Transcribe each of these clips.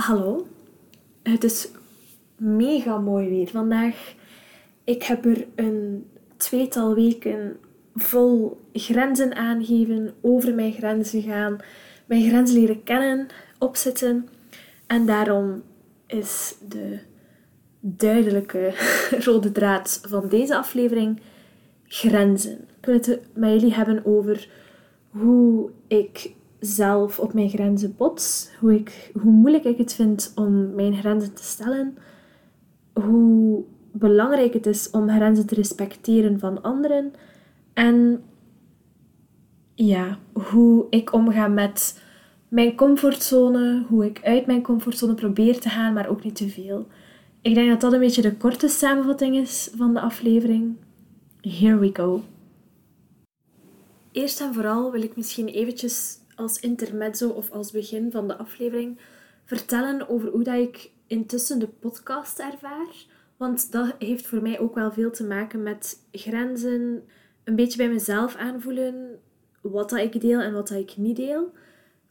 Hallo. Het is mega mooi weer vandaag. Ik heb er een tweetal weken vol grenzen aangeven, over mijn grenzen gaan, mijn grenzen leren kennen, opzetten. En daarom is de duidelijke rode draad van deze aflevering grenzen. Ik wil het met jullie hebben over hoe ik zelf op mijn grenzen bots, hoe, ik, hoe moeilijk ik het vind om mijn grenzen te stellen, hoe belangrijk het is om grenzen te respecteren van anderen en ja, hoe ik omga met mijn comfortzone, hoe ik uit mijn comfortzone probeer te gaan, maar ook niet te veel. Ik denk dat dat een beetje de korte samenvatting is van de aflevering. Here we go. Eerst en vooral wil ik misschien eventjes als intermezzo of als begin van de aflevering vertellen over hoe dat ik intussen de podcast ervaar. Want dat heeft voor mij ook wel veel te maken met grenzen, een beetje bij mezelf aanvoelen wat dat ik deel en wat dat ik niet deel.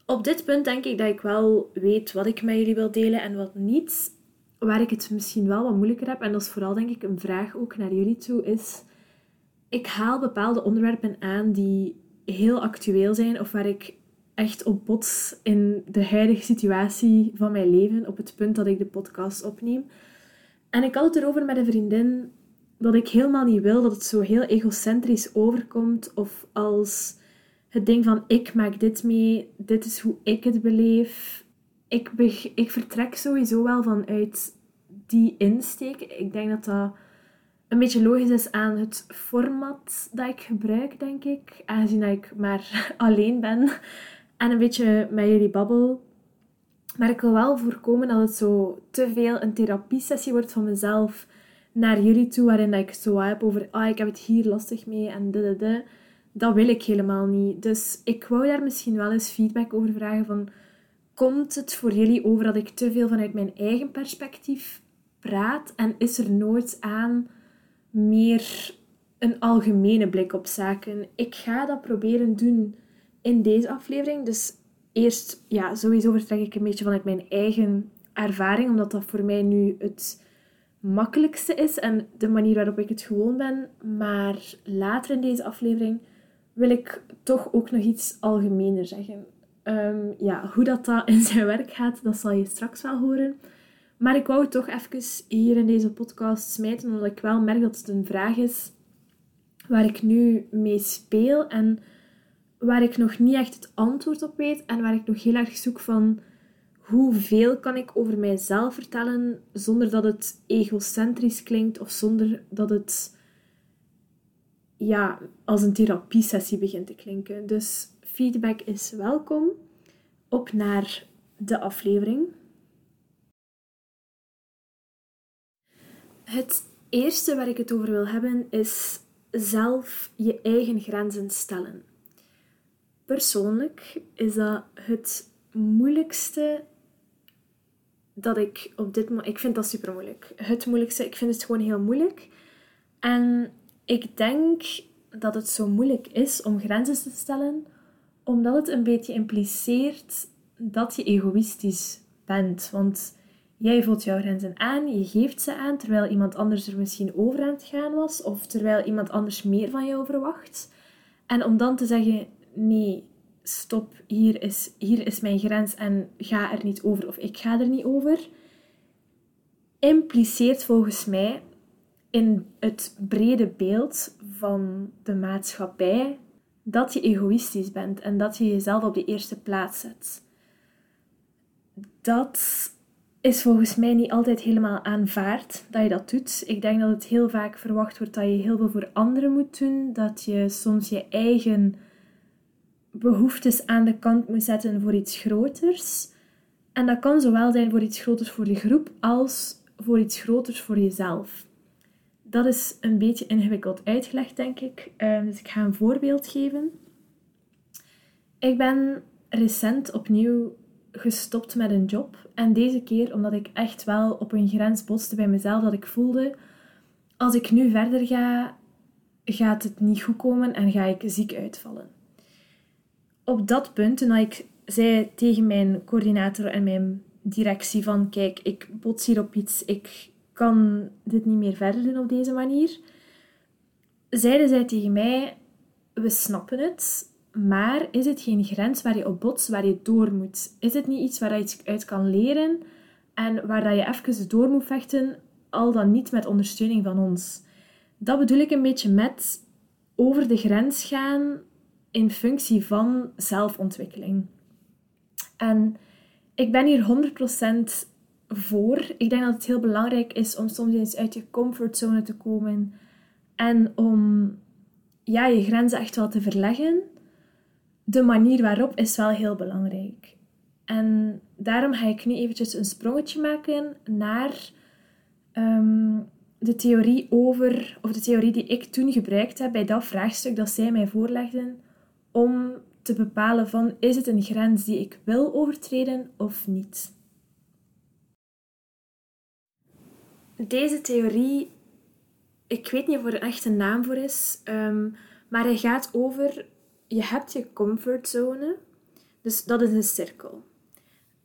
Op dit punt denk ik dat ik wel weet wat ik met jullie wil delen en wat niet. Waar ik het misschien wel wat moeilijker heb, en dat is vooral denk ik een vraag ook naar jullie toe, is ik haal bepaalde onderwerpen aan die heel actueel zijn of waar ik echt op bots in de huidige situatie van mijn leven, op het punt dat ik de podcast opneem. En ik had het erover met een vriendin dat ik helemaal niet wil dat het zo heel egocentrisch overkomt of als het ding van ik maak dit mee, dit is hoe ik het beleef. Ik, ik vertrek sowieso wel vanuit die insteek. Ik denk dat dat een beetje logisch is aan het format dat ik gebruik, denk ik. Aangezien dat ik maar alleen ben en een beetje met jullie babbel. Maar ik wil wel voorkomen dat het zo te veel een therapiesessie wordt van mezelf naar jullie toe, waarin dat ik zo heb over, ah, ik heb het hier lastig mee en de, de, de. Dat wil ik helemaal niet. Dus ik wou daar misschien wel eens feedback over vragen van, komt het voor jullie over dat ik te veel vanuit mijn eigen perspectief praat en is er nooit aan meer een algemene blik op zaken? Ik ga dat proberen doen in deze aflevering. Dus eerst, ja, sowieso vertrek ik een beetje vanuit mijn eigen ervaring, omdat dat voor mij nu het makkelijkste is en de manier waarop ik het gewoon ben. Maar later in deze aflevering wil ik toch ook nog iets algemener zeggen. Ehm, ja, hoe dat, dat in zijn werk gaat, dat zal je straks wel horen. Maar ik wou het toch even hier in deze podcast smijten, omdat ik wel merk dat het een vraag is waar ik nu mee speel en waar ik nog niet echt het antwoord op weet en waar ik nog heel erg zoek van hoeveel kan ik over mijzelf vertellen zonder dat het egocentrisch klinkt of zonder dat het ja, als een therapiesessie begint te klinken. Dus feedback is welkom. Op naar de aflevering. Het eerste waar ik het over wil hebben is zelf je eigen grenzen stellen. Persoonlijk is dat het moeilijkste dat ik op dit moment... Ik vind dat super moeilijk. Het moeilijkste, ik vind het gewoon heel moeilijk. En ik denk dat het zo moeilijk is om grenzen te stellen, omdat het een beetje impliceert dat je egoïstisch bent. Want jij voelt jouw grenzen aan, je geeft ze aan, terwijl iemand anders er misschien over aan het gaan was, of terwijl iemand anders meer van jou verwacht. En om dan te zeggen, nee, stop, hier is, hier is mijn grens en ga er niet over of ik ga er niet over, impliceert volgens mij in het brede beeld van de maatschappij dat je egoïstisch bent en dat je jezelf op de eerste plaats zet. Dat is volgens mij niet altijd helemaal aanvaard dat je dat doet. Ik denk dat het heel vaak verwacht wordt dat je heel veel voor anderen moet doen, dat je soms je eigen behoeftes aan de kant moet zetten voor iets groters. En dat kan zowel zijn voor iets groters voor de groep als voor iets groters voor jezelf. Dat is een beetje ingewikkeld uitgelegd, denk ik. Ehm, dus ik ga een voorbeeld geven. Ik ben recent opnieuw gestopt met een job. En deze keer omdat ik echt wel op een grens botste bij mezelf. Dat ik voelde, als ik nu verder ga, gaat het niet goed komen en ga ik ziek uitvallen op dat punt, toen ik zei tegen mijn coördinator en mijn directie van kijk, ik bots hier op iets, ik kan dit niet meer verder doen op deze manier, zeiden zij tegen mij, we snappen het, maar is het geen grens waar je op botst, waar je door moet? Is het niet iets waar je iets uit kan leren en waar dat je even door moet vechten, al dan niet met ondersteuning van ons? Dat bedoel ik een beetje met over de grens gaan in functie van zelfontwikkeling. En ik ben hier 100% voor. Ik denk dat het heel belangrijk is om soms eens uit je comfortzone te komen en om ja, je grenzen echt wel te verleggen. De manier waarop is wel heel belangrijk. En daarom ga ik nu eventjes een sprongetje maken naar ehm, de theorie over, of de theorie die ik toen gebruikt heb bij dat vraagstuk dat zij mij voorlegden om te bepalen van is het een grens die ik wil overtreden of niet. Deze theorie, ik weet niet of er een echte naam voor is, um, maar hij gaat over, je hebt je comfortzone, dus dat is een cirkel.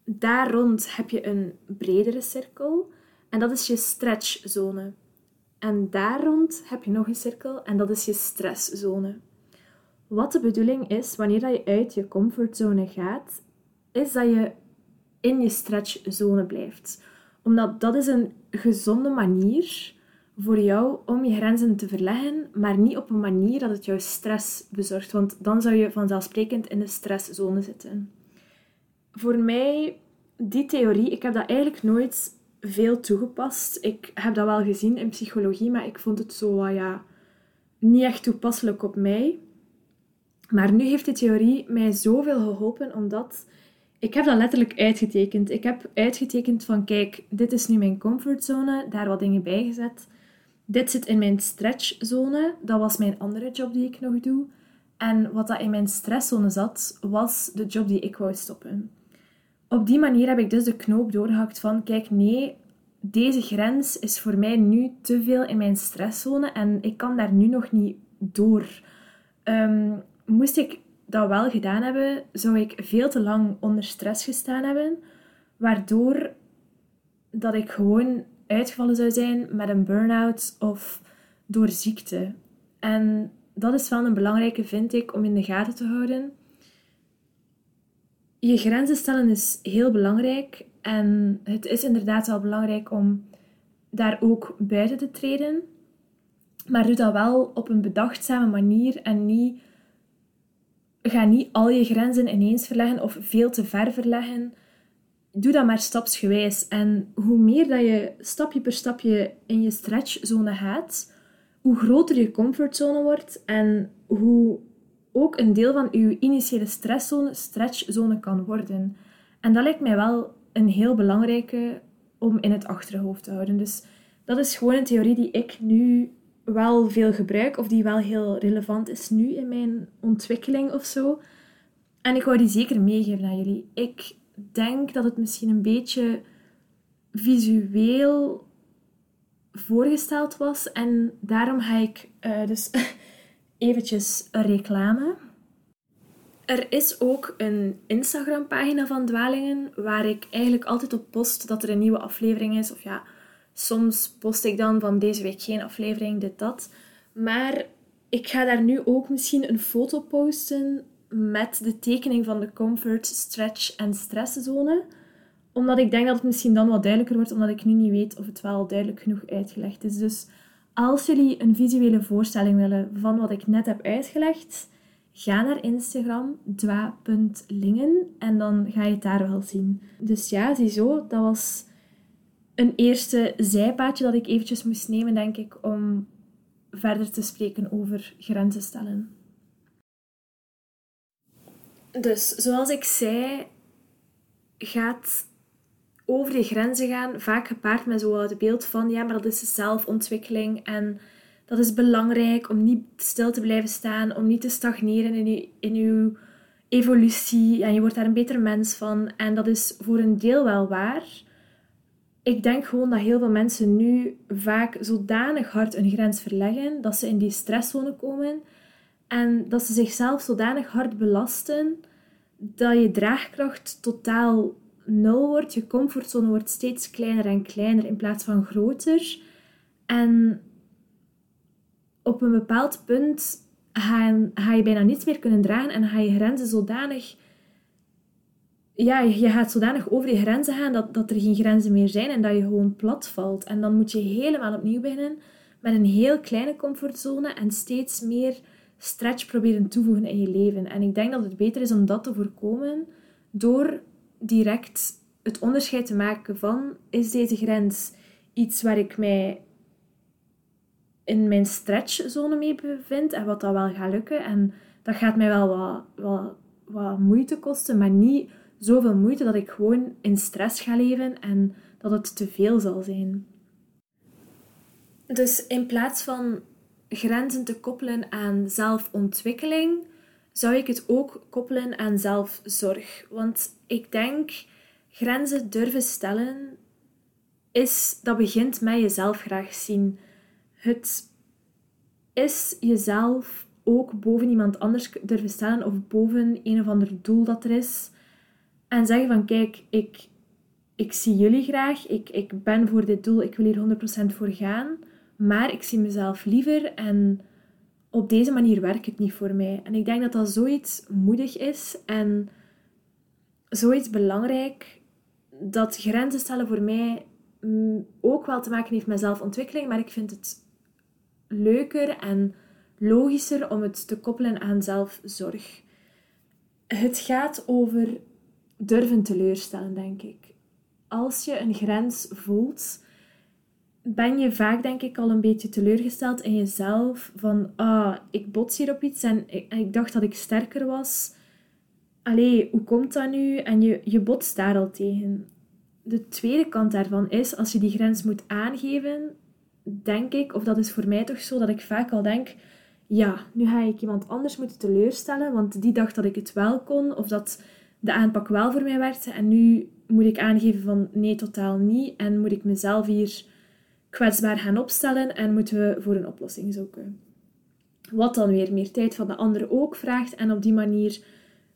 Daar rond heb je een bredere cirkel en dat is je stretchzone. En daar rond heb je nog een cirkel en dat is je stresszone. Wat de bedoeling is, wanneer je uit je comfortzone gaat, is dat je in je stretchzone blijft. Omdat dat is een gezonde manier voor jou om je grenzen te verleggen, maar niet op een manier dat het jou stress bezorgt. Want dan zou je vanzelfsprekend in de stresszone zitten. Voor mij, die theorie, ik heb dat eigenlijk nooit veel toegepast. Ik heb dat wel gezien in psychologie, maar ik vond het zo, ja, niet echt toepasselijk op mij. Maar nu heeft die theorie mij zoveel geholpen, omdat ik heb dat letterlijk uitgetekend. Ik heb uitgetekend van, kijk, dit is nu mijn comfortzone, daar wat dingen bij gezet. Dit zit in mijn stretchzone, dat was mijn andere job die ik nog doe. En wat dat in mijn stresszone zat, was de job die ik wou stoppen. Op die manier heb ik dus de knoop doorgehakt van, kijk, nee, deze grens is voor mij nu te veel in mijn stresszone en ik kan daar nu nog niet door. Ehm, moest ik dat wel gedaan hebben, zou ik veel te lang onder stress gestaan hebben, waardoor dat ik gewoon uitgevallen zou zijn met een burn-out of door ziekte. En dat is wel een belangrijke, vind ik, om in de gaten te houden. Je grenzen stellen is heel belangrijk en het is inderdaad wel belangrijk om daar ook buiten te treden. Maar doe dat wel op een bedachtzame manier en niet ga niet al je grenzen ineens verleggen of veel te ver verleggen. Doe dat maar stapsgewijs. En hoe meer dat je stapje per stapje in je stretchzone gaat, hoe groter je comfortzone wordt en hoe ook een deel van je initiële stresszone stretchzone kan worden. En dat lijkt mij wel een heel belangrijke om in het achterhoofd te houden. Dus dat is gewoon een theorie die ik nu wel veel gebruik of die wel heel relevant is nu in mijn ontwikkeling of zo. En ik wou die zeker meegeven aan jullie. Ik denk dat het misschien een beetje visueel voorgesteld was en daarom ga ik uh, dus eventjes reclame. Er is ook een Instagram-pagina van Dwalingen waar ik eigenlijk altijd op post dat er een nieuwe aflevering is. Of ja, Soms post ik dan van deze week geen aflevering, dit, dat. Maar ik ga daar nu ook misschien een foto posten met de tekening van de comfort, stretch en stresszone. Omdat ik denk dat het misschien dan wat duidelijker wordt, omdat ik nu niet weet of het wel duidelijk genoeg uitgelegd is. Dus als jullie een visuele voorstelling willen van wat ik net heb uitgelegd, ga naar Instagram, dwa.lingen, en dan ga je het daar wel zien. Dus ja, ziezo, dat was een eerste zijpaadje dat ik eventjes moest nemen, denk ik, om verder te spreken over grenzen stellen. Dus, zoals ik zei, gaat over je grenzen gaan vaak gepaard met zo het beeld van, ja, maar dat is zelfontwikkeling en dat is belangrijk om niet stil te blijven staan, om niet te stagneren in je, in je evolutie en je wordt daar een beter mens van. En dat is voor een deel wel waar ik denk gewoon dat heel veel mensen nu vaak zodanig hard een grens verleggen dat ze in die stresszone komen en dat ze zichzelf zodanig hard belasten dat je draagkracht totaal nul wordt. Je comfortzone wordt steeds kleiner en kleiner in plaats van groter. En op een bepaald punt ga, je bijna niets meer kunnen dragen en ga je grenzen zodanig... Ja, je gaat zodanig over je grenzen gaan dat, dat er geen grenzen meer zijn en dat je gewoon plat valt. En dan moet je helemaal opnieuw beginnen met een heel kleine comfortzone en steeds meer stretch proberen toevoegen in je leven. En ik denk dat het beter is om dat te voorkomen door direct het onderscheid te maken van is deze grens iets waar ik mij in mijn stretchzone mee bevind en wat dat wel gaat lukken. En dat gaat mij wel wat moeite kosten, maar niet zoveel moeite dat ik gewoon in stress ga leven en dat het te veel zal zijn. Dus in plaats van grenzen te koppelen aan zelfontwikkeling, zou ik het ook koppelen aan zelfzorg. Want ik denk, grenzen durven stellen, is, dat begint met jezelf graag zien. Het is jezelf ook boven iemand anders durven stellen of boven een of ander doel dat er is. En zeggen van, kijk, ik, ik zie jullie graag, ik, ik ben voor dit doel, ik wil hier 100% voor gaan. Maar ik zie mezelf liever en op deze manier werkt het niet voor mij. En ik denk dat dat zoiets moedig is en zoiets belangrijk dat grenzen stellen voor mij ook wel te maken heeft met zelfontwikkeling, maar ik vind het leuker en logischer om het te koppelen aan zelfzorg. Het gaat over durven teleurstellen, denk ik. Als je een grens voelt ben je vaak, denk ik, al een beetje teleurgesteld in jezelf. Van, ah, ik bots hier op iets en ik, ik dacht dat ik sterker was. Allee, hoe komt dat nu? En je, je botst daar al tegen. De tweede kant daarvan is, als je die grens moet aangeven, denk ik, of dat is voor mij toch zo, dat ik vaak al denk, ja, nu ga ik iemand anders moeten teleurstellen, want die dacht dat ik het wel kon, of dat de aanpak wel voor mij werkte, en nu moet ik aangeven van nee, totaal niet, en moet ik mezelf hier kwetsbaar gaan opstellen en moeten we voor een oplossing zoeken. Wat dan weer meer tijd van de ander ook vraagt en op die manier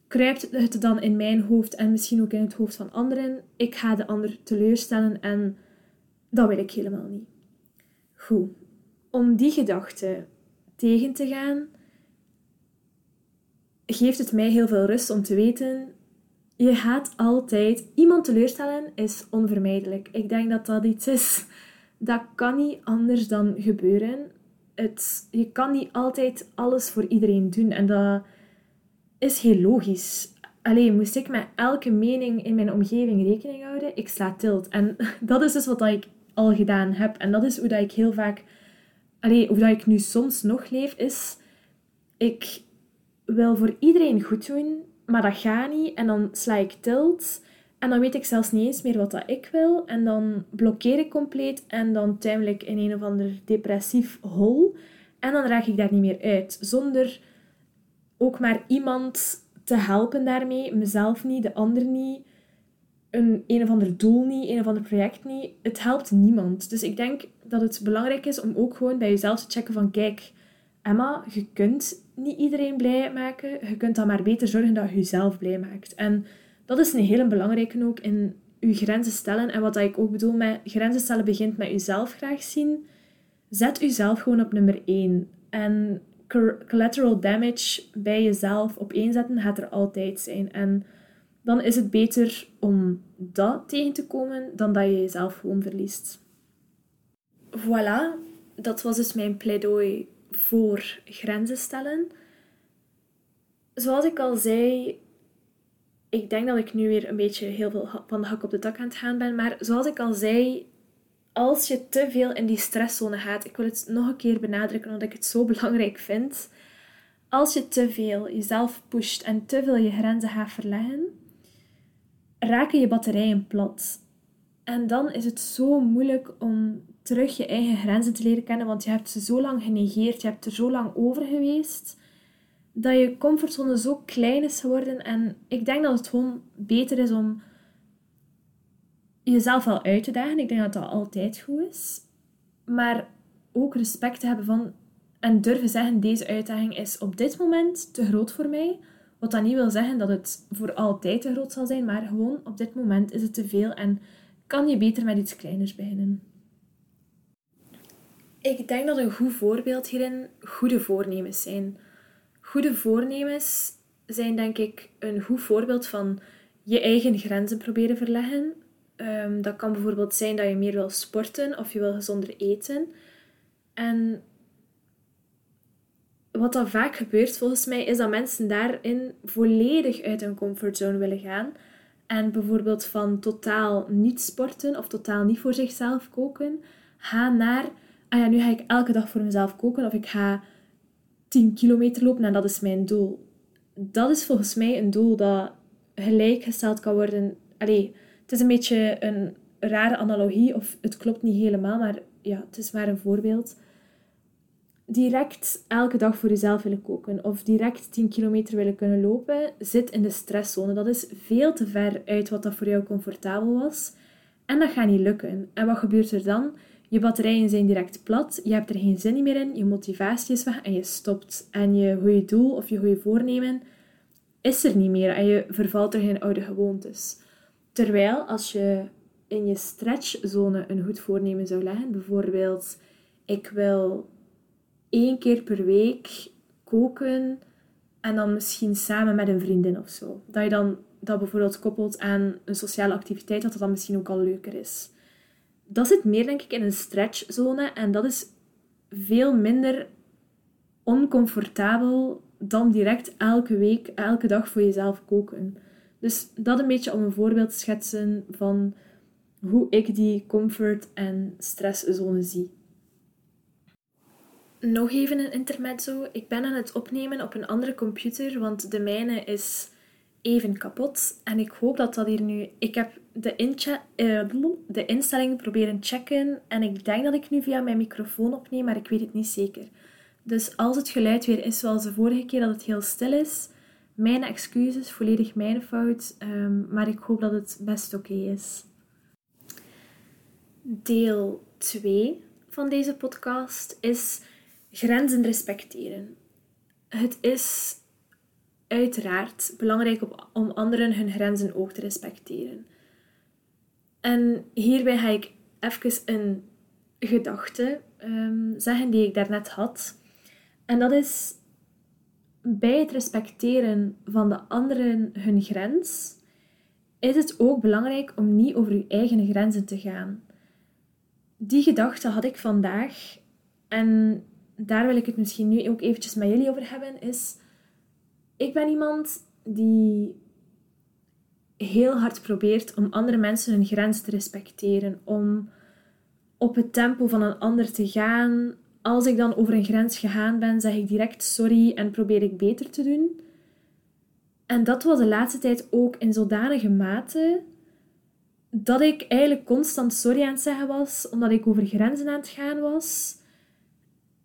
kruipt het dan in mijn hoofd en misschien ook in het hoofd van anderen. Ik ga de ander teleurstellen en dat wil ik helemaal niet. Goed, om die gedachte tegen te gaan, geeft het mij heel veel rust om te weten, je gaat altijd iemand teleurstellen is onvermijdelijk. Ik denk dat dat iets is dat kan niet anders dan gebeuren. Het, je kan niet altijd alles voor iedereen doen. En dat is heel logisch. Alleen moest ik met elke mening in mijn omgeving rekening houden, ik sla tilt. En dat is dus wat ik al gedaan heb. En dat is hoe dat ik heel vaak... Allee, hoe dat ik nu soms nog leef, is... Ik wil voor iedereen goed doen, maar dat gaat niet. En dan sla ik tilt. En dan weet ik zelfs niet eens meer wat dat ik wil. En dan blokkeer ik compleet en dan tuimel ik in een of ander depressief hol. En dan raak ik daar niet meer uit. Zonder ook maar iemand te helpen daarmee. Mezelf niet, de ander niet. Een, een of ander doel niet, een of ander project niet. Het helpt niemand. Dus ik denk dat het belangrijk is om ook gewoon bij jezelf te checken van... Kijk, Emma, je kunt niet iedereen blij maken. Je kunt dan maar beter zorgen dat je jezelf blij maakt. En dat is een hele belangrijke ook in je grenzen stellen. En wat ik ook bedoel met grenzen stellen begint met jezelf graag zien. Zet jezelf gewoon op nummer 1. En collateral damage bij jezelf op één zetten gaat er altijd zijn. En dan is het beter om dat tegen te komen dan dat je jezelf gewoon verliest. Voilà, dat was dus mijn pleidooi voor grenzen stellen. Zoals ik al zei, ik denk dat ik nu weer een beetje heel veel van de hak op de dak aan het gaan ben. Maar zoals ik al zei, als je te veel in die stresszone gaat, ik wil het nog een keer benadrukken omdat ik het zo belangrijk vind. Als je te veel jezelf pusht en te veel je grenzen gaat verleggen, raken je batterijen plat. En dan is het zo moeilijk om terug je eigen grenzen te leren kennen, want je hebt ze zo lang genegeerd, je hebt er zo lang over geweest dat je comfortzone zo klein is geworden. En ik denk dat het gewoon beter is om jezelf wel uit te dagen. Ik denk dat dat altijd goed is. Maar ook respect te hebben van en durven zeggen: deze uitdaging is op dit moment te groot voor mij. Wat dat niet wil zeggen dat het voor altijd te groot zal zijn, maar gewoon op dit moment is het te veel en kan je beter met iets kleiners beginnen. Ik denk dat een goed voorbeeld hierin goede voornemens zijn. Goede voornemens zijn denk ik een goed voorbeeld van je eigen grenzen proberen verleggen. Ehm, dat kan bijvoorbeeld zijn dat je meer wil sporten of je wil gezonder eten. En wat dan vaak gebeurt volgens mij is dat mensen daarin volledig uit hun comfortzone willen gaan. En bijvoorbeeld van totaal niet sporten of totaal niet voor zichzelf koken, gaan naar, ah ja, nu ga ik elke dag voor mezelf koken of ik ga 10 kilometer lopen en dat is mijn doel. Dat is volgens mij een doel dat gelijkgesteld kan worden. Allee, het is een beetje een rare analogie of het klopt niet helemaal, maar ja, het is maar een voorbeeld direct elke dag voor jezelf willen koken of direct 10 kilometer willen kunnen lopen, zit in de stresszone. Dat is veel te ver uit wat dat voor jou comfortabel was. En dat gaat niet lukken. En wat gebeurt er dan? Je batterijen zijn direct plat, je hebt er geen zin meer in, je motivatie is weg en je stopt. En je goede doel of je goede voornemen is er niet meer en je vervalt er geen oude gewoontes. Terwijl als je in je stretchzone een goed voornemen zou leggen, bijvoorbeeld ik wil één keer per week koken en dan misschien samen met een vriendin of zo. Dat je dan dat bijvoorbeeld koppelt aan een sociale activiteit, dat dat dan misschien ook al leuker is. Dat zit meer, denk ik, in een stretchzone en dat is veel minder oncomfortabel dan direct elke week, elke dag voor jezelf koken. Dus dat een beetje om een voorbeeld te schetsen van hoe ik die comfort- en stresszone zie. Nog even een intermezzo. Ik ben aan het opnemen op een andere computer, want de mijne is even kapot. En ik hoop dat dat hier nu... Ik heb de, uh, de instellingen proberen checken en ik denk dat ik nu via mijn microfoon opneem, maar ik weet het niet zeker. Dus als het geluid weer is zoals de vorige keer dat het heel stil is, mijn excuses, volledig mijn fout, um, maar ik hoop dat het best oké is. Deel 2 van deze podcast is Grenzen respecteren. Het is uiteraard belangrijk om anderen hun grenzen ook te respecteren. En hierbij ga ik even een gedachte um, zeggen die ik daarnet had. En dat is bij het respecteren van de anderen hun grens, is het ook belangrijk om niet over je eigen grenzen te gaan. Die gedachte had ik vandaag en daar wil ik het misschien nu ook eventjes met jullie over hebben, is... Ik ben iemand die heel hard probeert om andere mensen hun grens te respecteren. Om op het tempo van een ander te gaan. Als ik dan over een grens gegaan ben, zeg ik direct sorry en probeer ik beter te doen. En dat was de laatste tijd ook in zodanige mate dat ik eigenlijk constant sorry aan het zeggen was, omdat ik over grenzen aan het gaan was.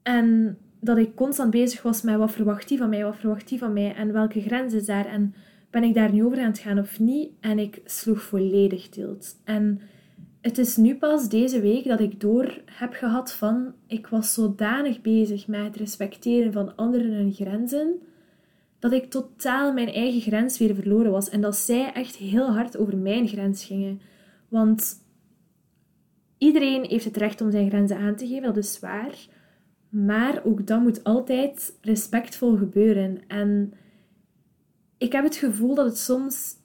En dat ik constant bezig was met wat verwacht die van mij, wat verwacht die van mij en welke grens is daar en ben ik daar nu over aan het gaan of niet? En ik sloeg volledig tilt. En het is nu pas deze week dat ik door heb gehad van ik was zodanig bezig met het respecteren van anderen hun grenzen dat ik totaal mijn eigen grens weer verloren was en dat zij echt heel hard over mijn grens gingen. Want iedereen heeft het recht om zijn grenzen aan te geven, dat is waar. Maar ook dat moet altijd respectvol gebeuren. En ik heb het gevoel dat het soms,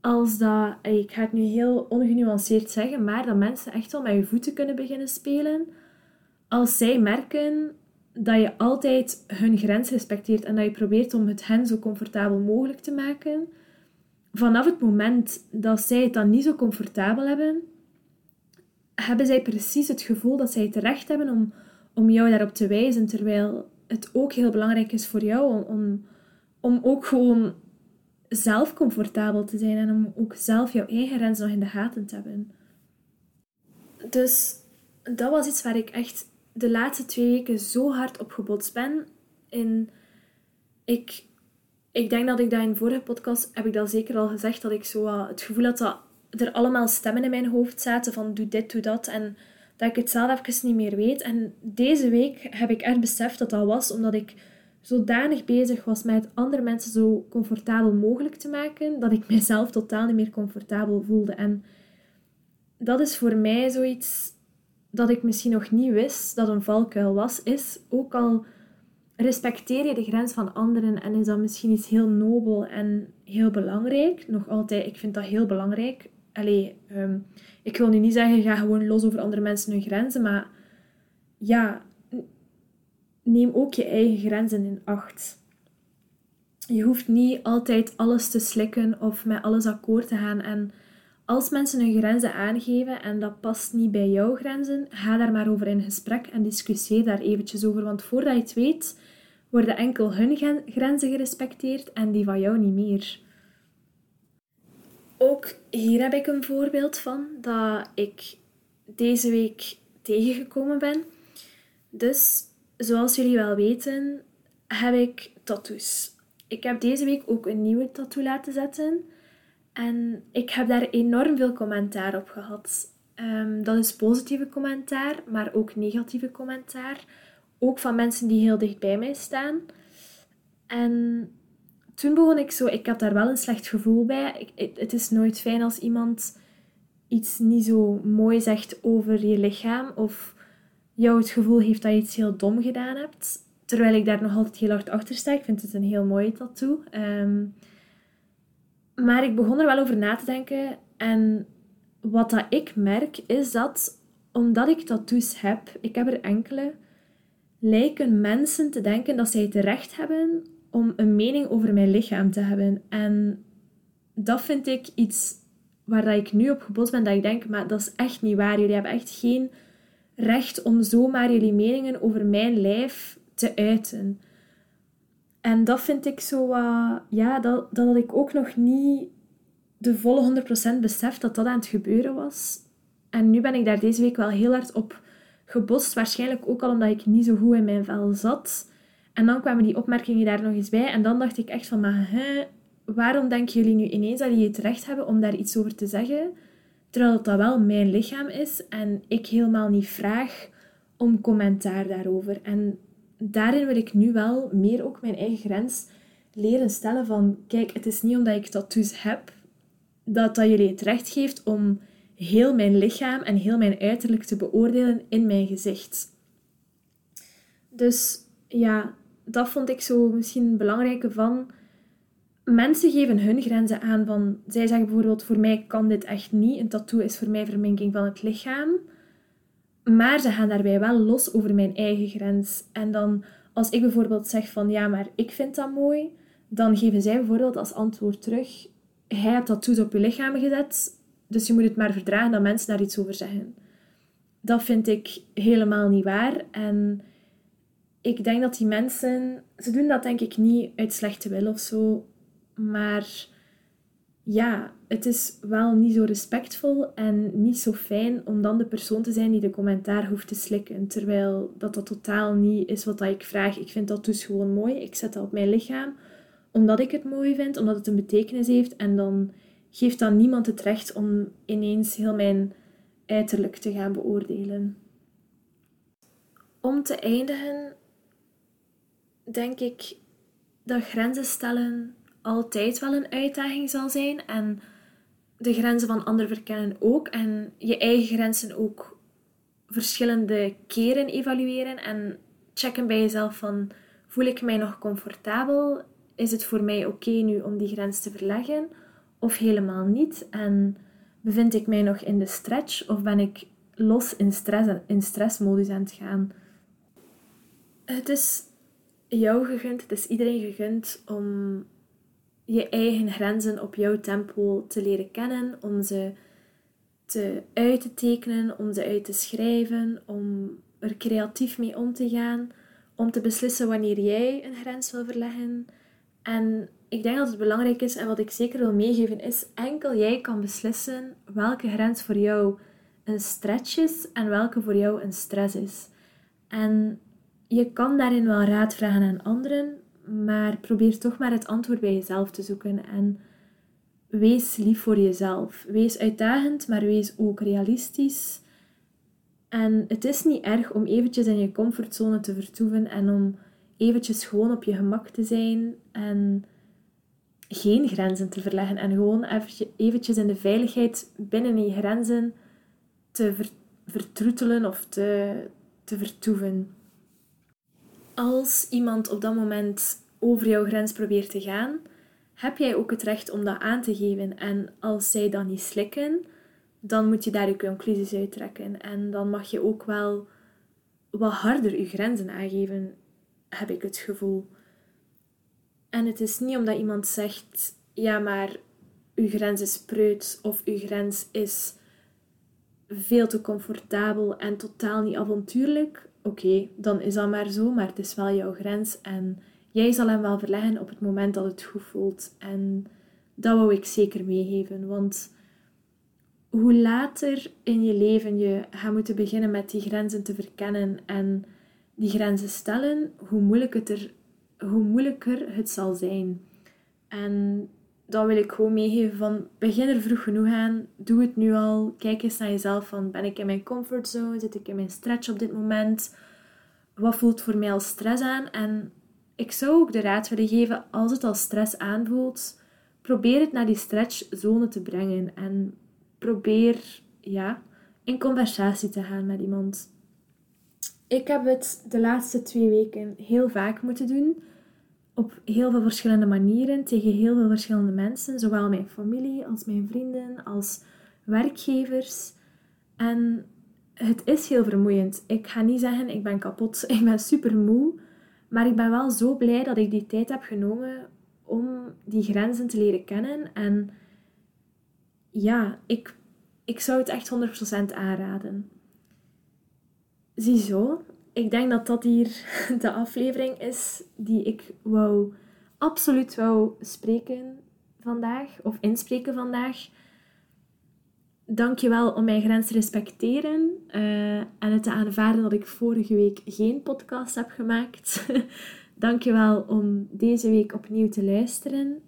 als dat, ik ga het nu heel ongenuanceerd zeggen, maar dat mensen echt wel met je voeten kunnen beginnen spelen. Als zij merken dat je altijd hun grens respecteert en dat je probeert om het hen zo comfortabel mogelijk te maken. Vanaf het moment dat zij het dan niet zo comfortabel hebben, hebben zij precies het gevoel dat zij het recht hebben om om jou daarop te wijzen, terwijl het ook heel belangrijk is voor jou om, om, om ook gewoon zelf comfortabel te zijn en om ook zelf jouw eigen grens nog in de gaten te hebben. Dus dat was iets waar ik echt de laatste twee weken zo hard op gebotst ben. In, ik, ik denk dat ik dat in vorige podcast heb ik dat zeker al gezegd, dat ik zo het gevoel had dat er allemaal stemmen in mijn hoofd zaten van doe dit, doe dat. En dat ik het zelf even niet meer weet. En deze week heb ik echt beseft dat dat was omdat ik zodanig bezig was met andere mensen zo comfortabel mogelijk te maken, dat ik mezelf totaal niet meer comfortabel voelde. En dat is voor mij zoiets dat ik misschien nog niet wist dat een valkuil was, is ook al respecteer je de grens van anderen en is dat misschien iets heel nobel en heel belangrijk. Nog altijd, ik vind dat heel belangrijk. Allee, um, ik wil nu niet zeggen, ga gewoon los over andere mensen hun grenzen, maar ja, neem ook je eigen grenzen in acht. Je hoeft niet altijd alles te slikken of met alles akkoord te gaan. En als mensen hun grenzen aangeven en dat past niet bij jouw grenzen, ga daar maar over in gesprek en discussieer daar eventjes over. Want voordat je het weet, worden enkel hun grenzen gerespecteerd en die van jou niet meer. Ook hier heb ik een voorbeeld van dat ik deze week tegengekomen ben. Dus, zoals jullie wel weten, heb ik tattoos. Ik heb deze week ook een nieuwe tattoo laten zetten. En ik heb daar enorm veel commentaar op gehad. Um, dat is positieve commentaar, maar ook negatieve commentaar. Ook van mensen die heel dicht bij mij staan. En toen begon ik zo, ik had daar wel een slecht gevoel bij. Het is nooit fijn als iemand iets niet zo mooi zegt over je lichaam of jou het gevoel heeft dat je iets heel dom gedaan hebt. Terwijl ik daar nog altijd heel hard achter sta. Ik vind het een heel mooie tattoo. Ehm, maar ik begon er wel over na te denken. En wat dat ik merk, is dat omdat ik tattoos heb, ik heb er enkele, lijken mensen te denken dat zij het recht hebben om een mening over mijn lichaam te hebben. En dat vind ik iets waar ik nu op gebot ben, dat ik denk, maar dat is echt niet waar. Jullie hebben echt geen recht om zomaar jullie meningen over mijn lijf te uiten. En dat vind ik zo, uh, ja, dat, dat had ik ook nog niet de volle 100% beseft dat dat aan het gebeuren was. En nu ben ik daar deze week wel heel hard op gebost. Waarschijnlijk ook al omdat ik niet zo goed in mijn vel zat. En dan kwamen die opmerkingen daar nog eens bij. En dan dacht ik echt van, maar waarom denken jullie nu ineens dat jullie het recht hebben om daar iets over te zeggen? Terwijl dat wel mijn lichaam is en ik helemaal niet vraag om commentaar daarover. En daarin wil ik nu wel meer ook mijn eigen grens leren stellen van, kijk, het is niet omdat ik tattoos heb, dat dat jullie het recht geeft om heel mijn lichaam en heel mijn uiterlijk te beoordelen in mijn gezicht. Dus ja, dat vond ik zo misschien een belangrijke van. Mensen geven hun grenzen aan van, zij zeggen bijvoorbeeld, voor mij kan dit echt niet. Een tattoo is voor mij verminking van het lichaam. Maar ze gaan daarbij wel los over mijn eigen grens. En dan, als ik bijvoorbeeld zeg van, ja, maar ik vind dat mooi, dan geven zij bijvoorbeeld als antwoord terug, hij hebt tattoos op je lichaam gezet, dus je moet het maar verdragen dat mensen daar iets over zeggen. Dat vind ik helemaal niet waar. En ik denk dat die mensen, ze doen dat denk ik niet uit slechte wil of zo, maar ja, het is wel niet zo respectvol en niet zo fijn om dan de persoon te zijn die de commentaar hoeft te slikken. Terwijl dat dat totaal niet is wat ik vraag. Ik vind dat dus gewoon mooi. Ik zet dat op mijn lichaam omdat ik het mooi vind, omdat het een betekenis heeft. En dan geeft dan niemand het recht om ineens heel mijn uiterlijk te gaan beoordelen. Om te eindigen, denk ik dat grenzen stellen altijd wel een uitdaging zal zijn. En de grenzen van anderen verkennen ook. En je eigen grenzen ook verschillende keren evalueren. En checken bij jezelf van, voel ik mij nog comfortabel? Is het voor mij oké nu om die grens te verleggen? Of helemaal niet? En bevind ik mij nog in de stretch? Of ben ik los in, stress, in stressmodus aan het gaan? Het is jou gegund, het is iedereen gegund om je eigen grenzen op jouw tempo te leren kennen, om ze te uit te tekenen, om ze uit te schrijven, om er creatief mee om te gaan, om te beslissen wanneer jij een grens wil verleggen. En ik denk dat het belangrijk is en wat ik zeker wil meegeven is, enkel jij kan beslissen welke grens voor jou een stretch is en welke voor jou een stress is. En je kan daarin wel raad vragen aan anderen, maar probeer toch maar het antwoord bij jezelf te zoeken. En wees lief voor jezelf. Wees uitdagend, maar wees ook realistisch. En het is niet erg om eventjes in je comfortzone te vertoeven en om eventjes gewoon op je gemak te zijn en geen grenzen te verleggen. En gewoon eventjes in de veiligheid binnen je grenzen te vertroetelen of te, te vertoeven. Als iemand op dat moment over jouw grens probeert te gaan, heb jij ook het recht om dat aan te geven. En als zij dat niet slikken, dan moet je daar je conclusies uit trekken. En dan mag je ook wel wat harder je grenzen aangeven, heb ik het gevoel. En het is niet omdat iemand zegt, ja, maar uw grens is preut of uw grens is veel te comfortabel en totaal niet avontuurlijk. Oké, dan is dat maar zo, maar het is wel jouw grens en jij zal hem wel verleggen op het moment dat het goed voelt. En dat wou ik zeker meegeven, want hoe later in je leven je gaat moeten beginnen met die grenzen te verkennen en die grenzen stellen, hoe moeilijker het, hoe moeilijker het zal zijn. En dat wil ik gewoon meegeven van begin er vroeg genoeg aan. Doe het nu al. Kijk eens naar jezelf van ben ik in mijn comfortzone? Zit ik in mijn stretch op dit moment? Wat voelt voor mij als stress aan? En ik zou ook de raad willen geven als het als stress aanvoelt, probeer het naar die stretchzone te brengen en probeer ja, in conversatie te gaan met iemand. Ik heb het de laatste twee weken heel vaak moeten doen. Op heel veel verschillende manieren, tegen heel veel verschillende mensen. Zowel mijn familie als mijn vrienden, als werkgevers. En het is heel vermoeiend. Ik ga niet zeggen, ik ben kapot. Ik ben super moe. Maar ik ben wel zo blij dat ik die tijd heb genomen om die grenzen te leren kennen. En ja, ik, ik zou het echt 100% aanraden. Ziezo, ik denk dat dat hier de aflevering is die ik wou, absoluut wou spreken vandaag, of inspreken vandaag. Dank je wel om mijn grens te respecteren uh, en het te aanvaarden dat ik vorige week geen podcast heb gemaakt. Dank je wel om deze week opnieuw te luisteren.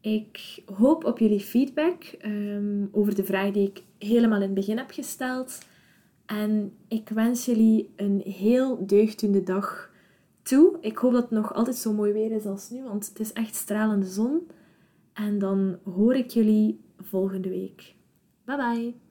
Ik hoop op jullie feedback um, over de vraag die ik helemaal in het begin heb gesteld. En ik wens jullie een heel deugdende dag toe. Ik hoop dat het nog altijd zo mooi weer is als nu, want het is echt stralende zon. En dan hoor ik jullie volgende week. Bye bye!